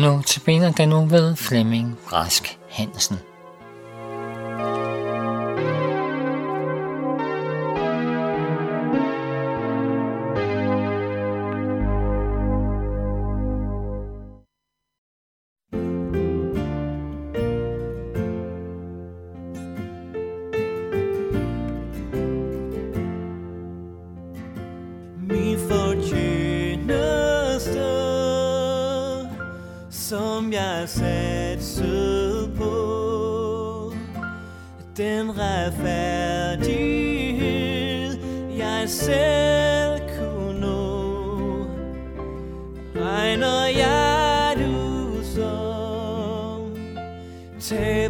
Nu tilbage den nu ved Flemming Rask Hansen. Som jeg satte på. Den retfærdighed jeg selv kunne nå. Regner jeg du som taber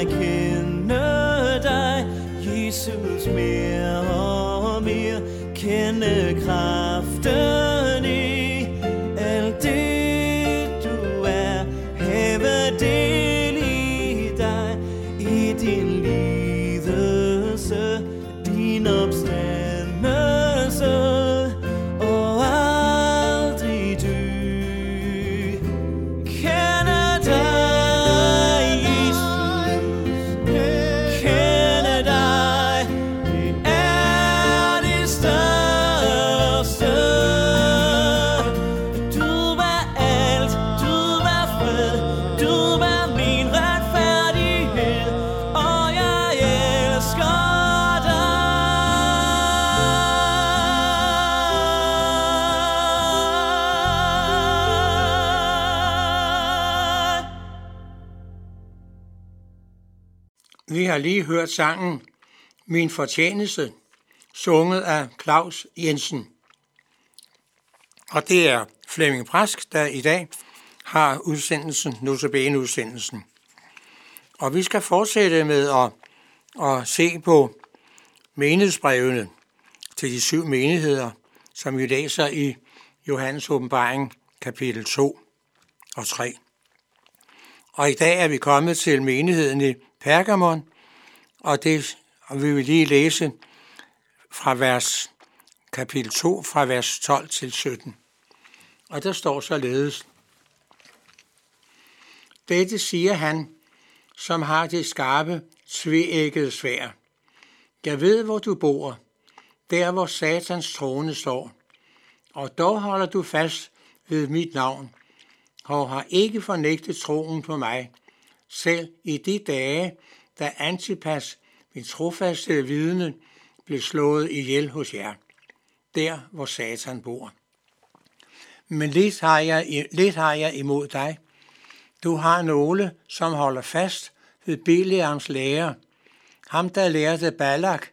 Lad mig lige hørt sangen Min Fortjeneste, sunget af Claus Jensen. Og det er Flemming Prask, der i dag har udsendelsen, notabene udsendelsen. Og vi skal fortsætte med at, at se på menighedsbrevene til de syv menigheder, som vi læser i Johannes åbenbaring kapitel 2 og 3. Og i dag er vi kommet til menigheden i Pergamon, og, det, og vi vil lige læse fra vers kapitel 2, fra vers 12 til 17. Og der står således, Dette siger han, som har det skarpe, tveæggede svær. Jeg ved, hvor du bor, der hvor satans trone står, og dog holder du fast ved mit navn, og har ikke fornægtet troen på mig, selv i de dage, da Antipas, min trofaste vidne, blev slået ihjel hos jer, der hvor Satan bor. Men lidt har, jeg, lidt har jeg imod dig. Du har nogle, som holder fast ved Bileams lære, ham der lærte Balak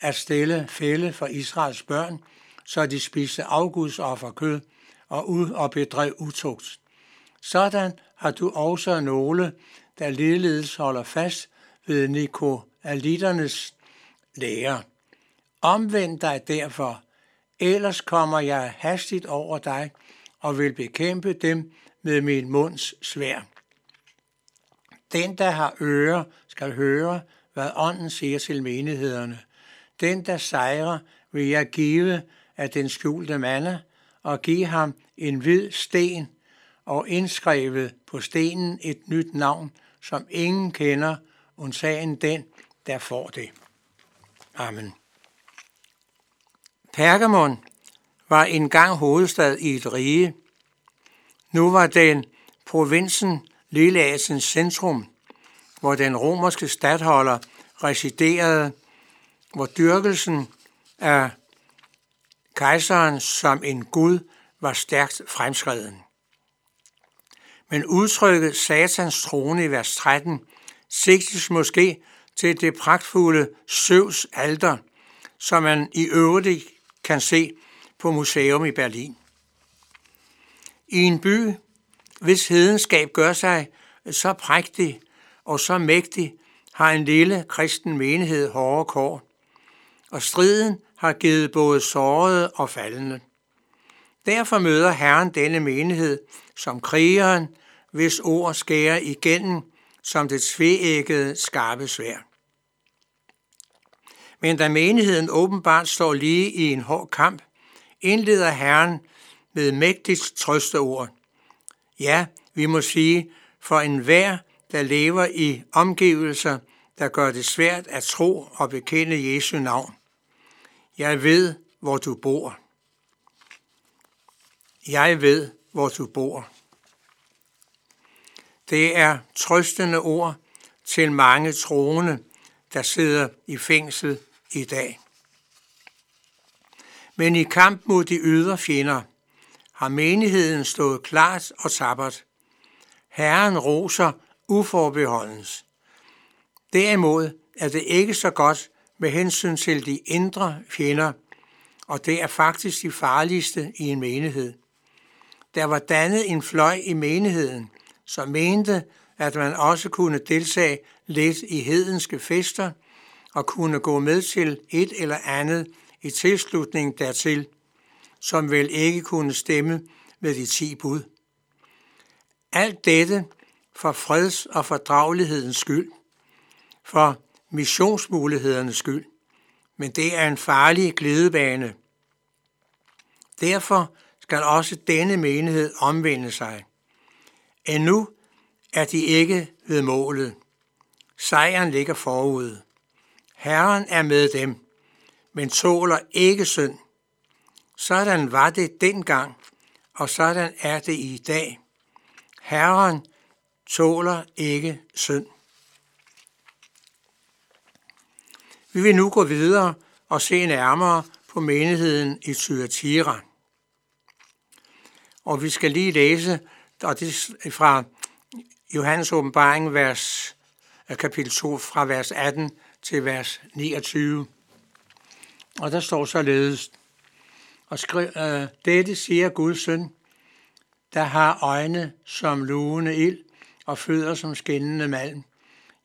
at stille fælde for Israels børn, så de spiste afgudsofferkød og ud og bedrev utugt. Sådan har du også nogle, der ligeledes holder fast ved Nikoliternes lære. Omvend dig derfor, ellers kommer jeg hastigt over dig og vil bekæmpe dem med min munds svær. Den, der har ører, skal høre, hvad ånden siger til menighederne. Den, der sejrer, vil jeg give af den skjulte mande, og give ham en hvid sten, og indskrevet på stenen et nyt navn, som ingen kender, undtagen den, der får det. Amen. Pergamon var engang hovedstad i et rige. Nu var den provinsen Lilleasiens centrum, hvor den romerske stadholder residerede, hvor dyrkelsen af kejseren som en gud var stærkt fremskreden. Men udtrykket satans trone i vers 13 sigtes måske til det pragtfulde Søvs alter, som man i øvrigt kan se på museum i Berlin. I en by, hvis hedenskab gør sig så prægtig og så mægtig, har en lille kristen menighed hårde kår, og striden har givet både sårede og faldende. Derfor møder Herren denne menighed som krigeren, hvis ord skærer igennem som det tveæggede skarpe svær. Men da menigheden åbenbart står lige i en hård kamp, indleder Herren med mægtigt trøsteord. Ja, vi må sige, for enhver, der lever i omgivelser, der gør det svært at tro og bekende Jesu navn. Jeg ved, hvor du bor. Jeg ved, hvor du bor. Det er trøstende ord til mange troende, der sidder i fængsel i dag. Men i kamp mod de ydre fjender har menigheden stået klart og tappert. Herren roser uforbeholdens. Derimod er det ikke så godt med hensyn til de indre fjender, og det er faktisk de farligste i en menighed. Der var dannet en fløj i menigheden, som mente, at man også kunne deltage lidt i hedenske fester og kunne gå med til et eller andet i tilslutning dertil, som vel ikke kunne stemme med de ti bud. Alt dette for freds- og fordragelighedens skyld, for missionsmulighedernes skyld, men det er en farlig glidebane. Derfor skal også denne menighed omvende sig. Endnu er de ikke ved målet. Sejren ligger forud. Herren er med dem, men tåler ikke synd. Sådan var det dengang, og sådan er det i dag. Herren tåler ikke synd. Vi vil nu gå videre og se nærmere på menigheden i Thyatira. Og vi skal lige læse og det er fra Johannes åbenbaring, vers, kapitel 2, fra vers 18 til vers 29. Og der står således, og skriv, øh, dette siger Guds søn, der har øjne som lugende ild og fødder som skinnende malm.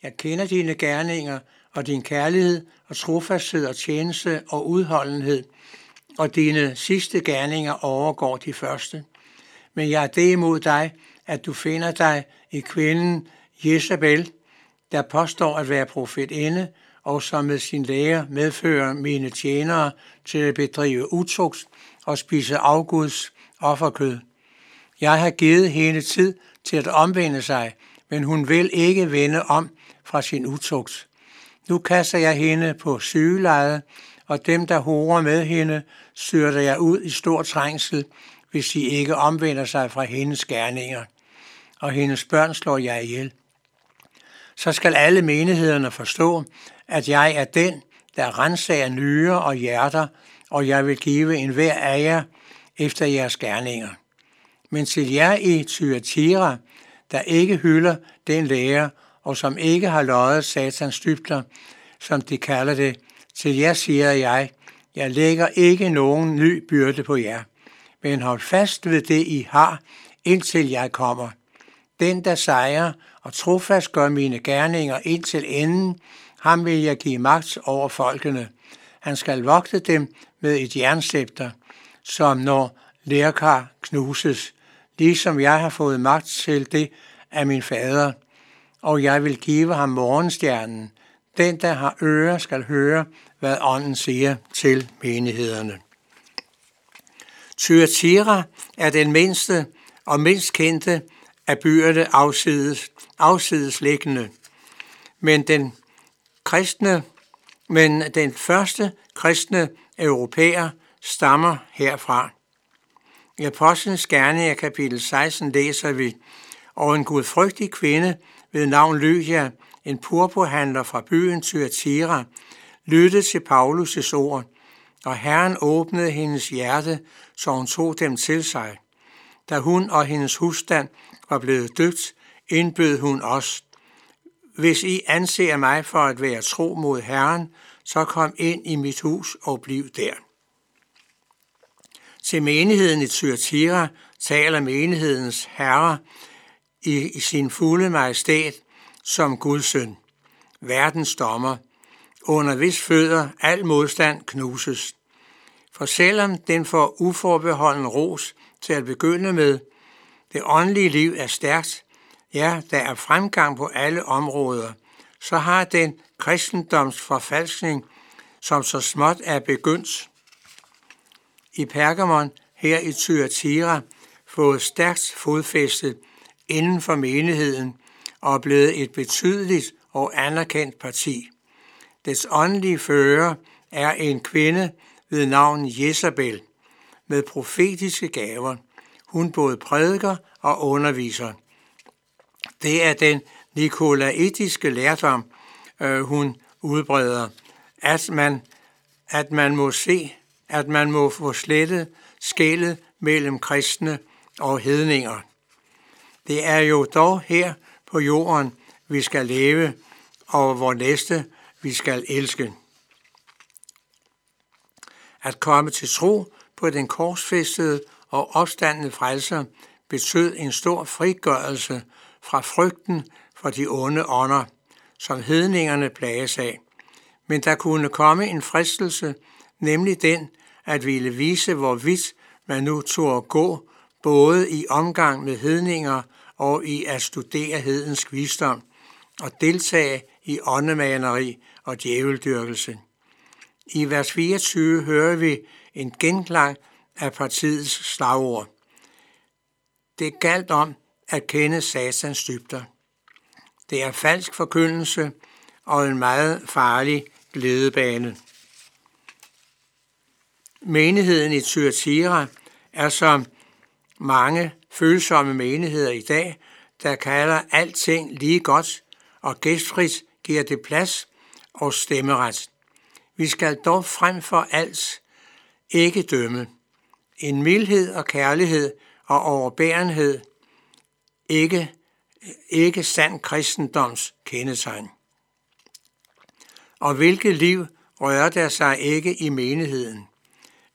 Jeg kender dine gerninger og din kærlighed og trofasthed og tjeneste og udholdenhed, og dine sidste gerninger overgår de første. Men jeg er det imod dig, at du finder dig i kvinden Jezebel, der påstår at være profetinde, og som med sin læger medfører mine tjenere til at bedrive utugt og spise afguds offerkød. Jeg har givet hende tid til at omvende sig, men hun vil ikke vende om fra sin utugt. Nu kaster jeg hende på sygeleje, og dem, der horer med hende, syrter jeg ud i stor trængsel, hvis de ikke omvender sig fra hendes gerninger, og hendes børn slår jeg ihjel. Så skal alle menighederne forstå, at jeg er den, der renser nyrer og hjerter, og jeg vil give en hver af jer efter jeres gerninger. Men til jer i Thyatira, der ikke hylder den lære, og som ikke har løjet satans dybder, som de kalder det, til jer siger jeg, jeg lægger ikke nogen ny byrde på jer men hold fast ved det, I har, indtil jeg kommer. Den, der sejrer og trofast gør mine gerninger indtil enden, ham vil jeg give magt over folkene. Han skal vogte dem med et jernscepter, som når lærkar knuses, ligesom jeg har fået magt til det af min fader, og jeg vil give ham morgenstjernen. Den, der har ører, skal høre, hvad ånden siger til menighederne. Thyatira er den mindste og mindst kendte af byerne afsides, afsides liggende. Men den kristne, men den første kristne europæer stammer herfra. I Apostlenes Gerninger kapitel 16 læser vi, og en gudfrygtig kvinde ved navn Lydia, en purpurhandler fra byen Thyatira, lyttede til Paulus' ord, og Herren åbnede hendes hjerte, så hun tog dem til sig. Da hun og hendes husstand var blevet døbt, indbød hun os. Hvis I anser mig for at være tro mod Herren, så kom ind i mit hus og bliv der. Til menigheden i Thyatira taler menighedens herre i, i sin fulde majestæt som Guds søn, verdens dommer, under hvis fødder al modstand knuses. For selvom den får uforbeholden ros til at begynde med, det åndelige liv er stærkt, ja, der er fremgang på alle områder, så har den kristendomsforfalskning, som så småt er begyndt i Pergamon her i Thyatira, fået stærkt fodfæste inden for menigheden og er blevet et betydeligt og anerkendt parti. Dets åndelige fører er en kvinde ved navn Jezabel med profetiske gaver. Hun både prædiker og underviser. Det er den nikolaitiske lærdom, øh, hun udbreder, at man, at man må se, at man må få slettet skældet mellem kristne og hedninger. Det er jo dog her på jorden, vi skal leve, og hvor næste vi skal elske. At komme til tro på den korsfæstede og opstandende frelser betød en stor frigørelse fra frygten for de onde ånder, som hedningerne plages af. Men der kunne komme en fristelse, nemlig den at ville vise, hvor vidt man nu tog at gå, både i omgang med hedninger og i at studere hedens visdom og deltage i åndemaneri og djæveldyrkelse. I vers 24 hører vi en genklang af partiets slagord. Det galt om at kende satans dybder. Det er falsk forkyndelse og en meget farlig glædebane. Menigheden i Thyatira er som mange følsomme menigheder i dag, der kalder alting lige godt og gæstfrit giver det plads og stemmeret. Vi skal dog frem for alt ikke dømme. En mildhed og kærlighed og overbærenhed, ikke, ikke sand kristendoms kendetegn. Og hvilket liv rører der sig ikke i menigheden?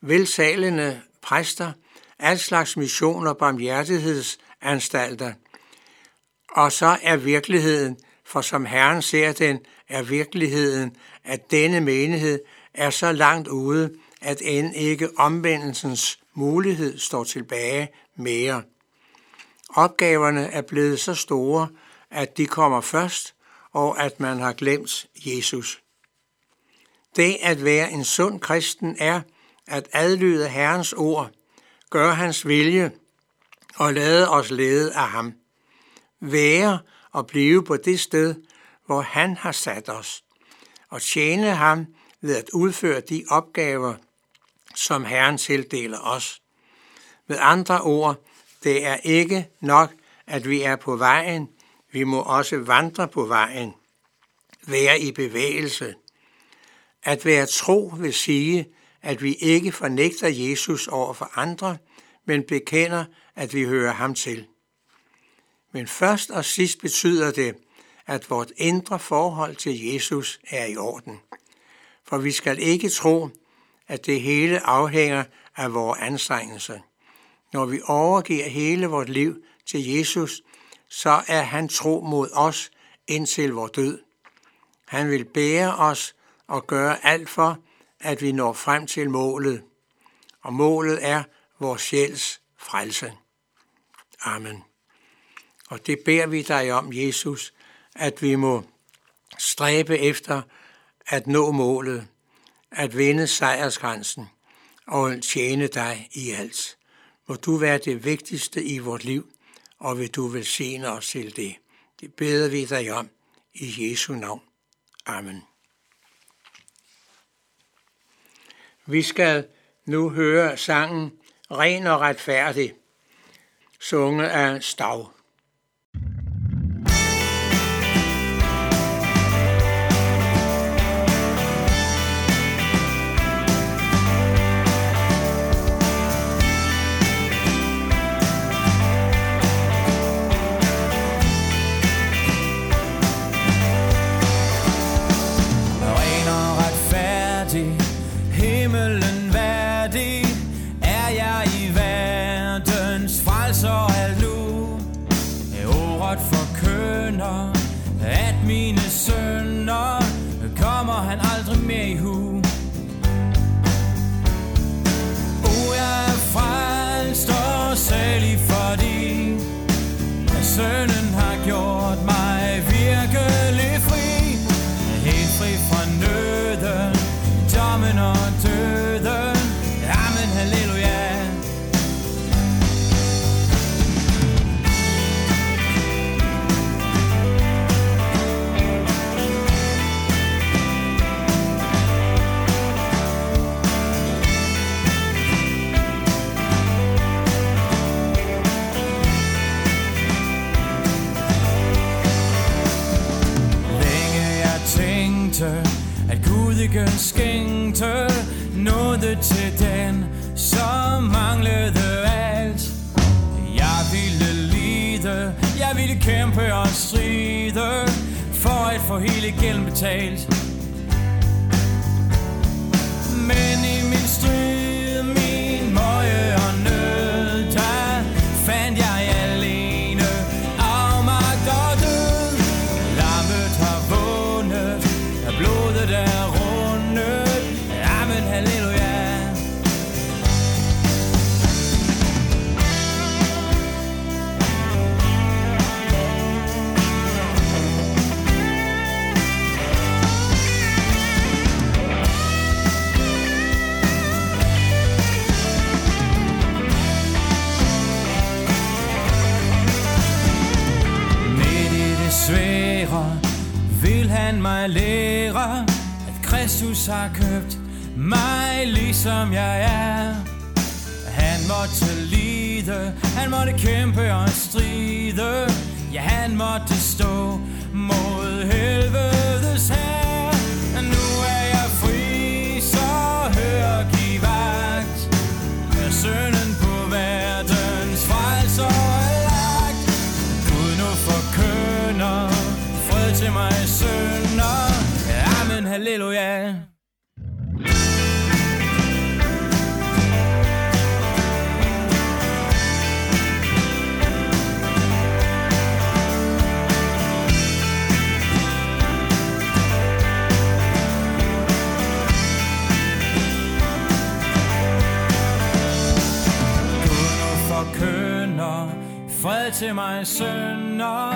Velsalende præster, al slags missioner, barmhjertighedsanstalter. Og så er virkeligheden, for som Herren ser den, er virkeligheden, at denne menighed er så langt ude, at end ikke omvendelsens mulighed står tilbage mere. Opgaverne er blevet så store, at de kommer først, og at man har glemt Jesus. Det at være en sund kristen er at adlyde Herrens ord, gøre hans vilje og lade os lede af ham. Være og blive på det sted, hvor han har sat os, og tjene ham ved at udføre de opgaver, som Herren tildeler os. Med andre ord, det er ikke nok, at vi er på vejen, vi må også vandre på vejen, være i bevægelse. At være tro vil sige, at vi ikke fornægter Jesus over for andre, men bekender, at vi hører ham til. Men først og sidst betyder det, at vort indre forhold til Jesus er i orden. For vi skal ikke tro, at det hele afhænger af vores anstrengelse. Når vi overgiver hele vort liv til Jesus, så er han tro mod os indtil vores død. Han vil bære os og gøre alt for, at vi når frem til målet. Og målet er vores sjæls frelse. Amen. Og det beder vi dig om, Jesus, at vi må stræbe efter at nå målet, at vinde sejrsgrænsen og tjene dig i alt. Må du være det vigtigste i vort liv, og vil du velsigne os til det. Det beder vi dig om i Jesu navn. Amen. Vi skal nu høre sangen Ren og retfærdig, sunget af Stav. Træls og alt nu Ordet forkynder, at mine søn hele svære vil han mig lære, at Kristus har købt mig ligesom jeg er. Han måtte lide, han måtte kæmpe og stride, ja han måtte stå mod helvedes herre halleluja. Forkynder fred til mig sønder.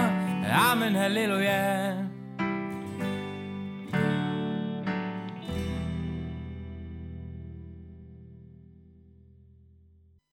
Amen, halleluja.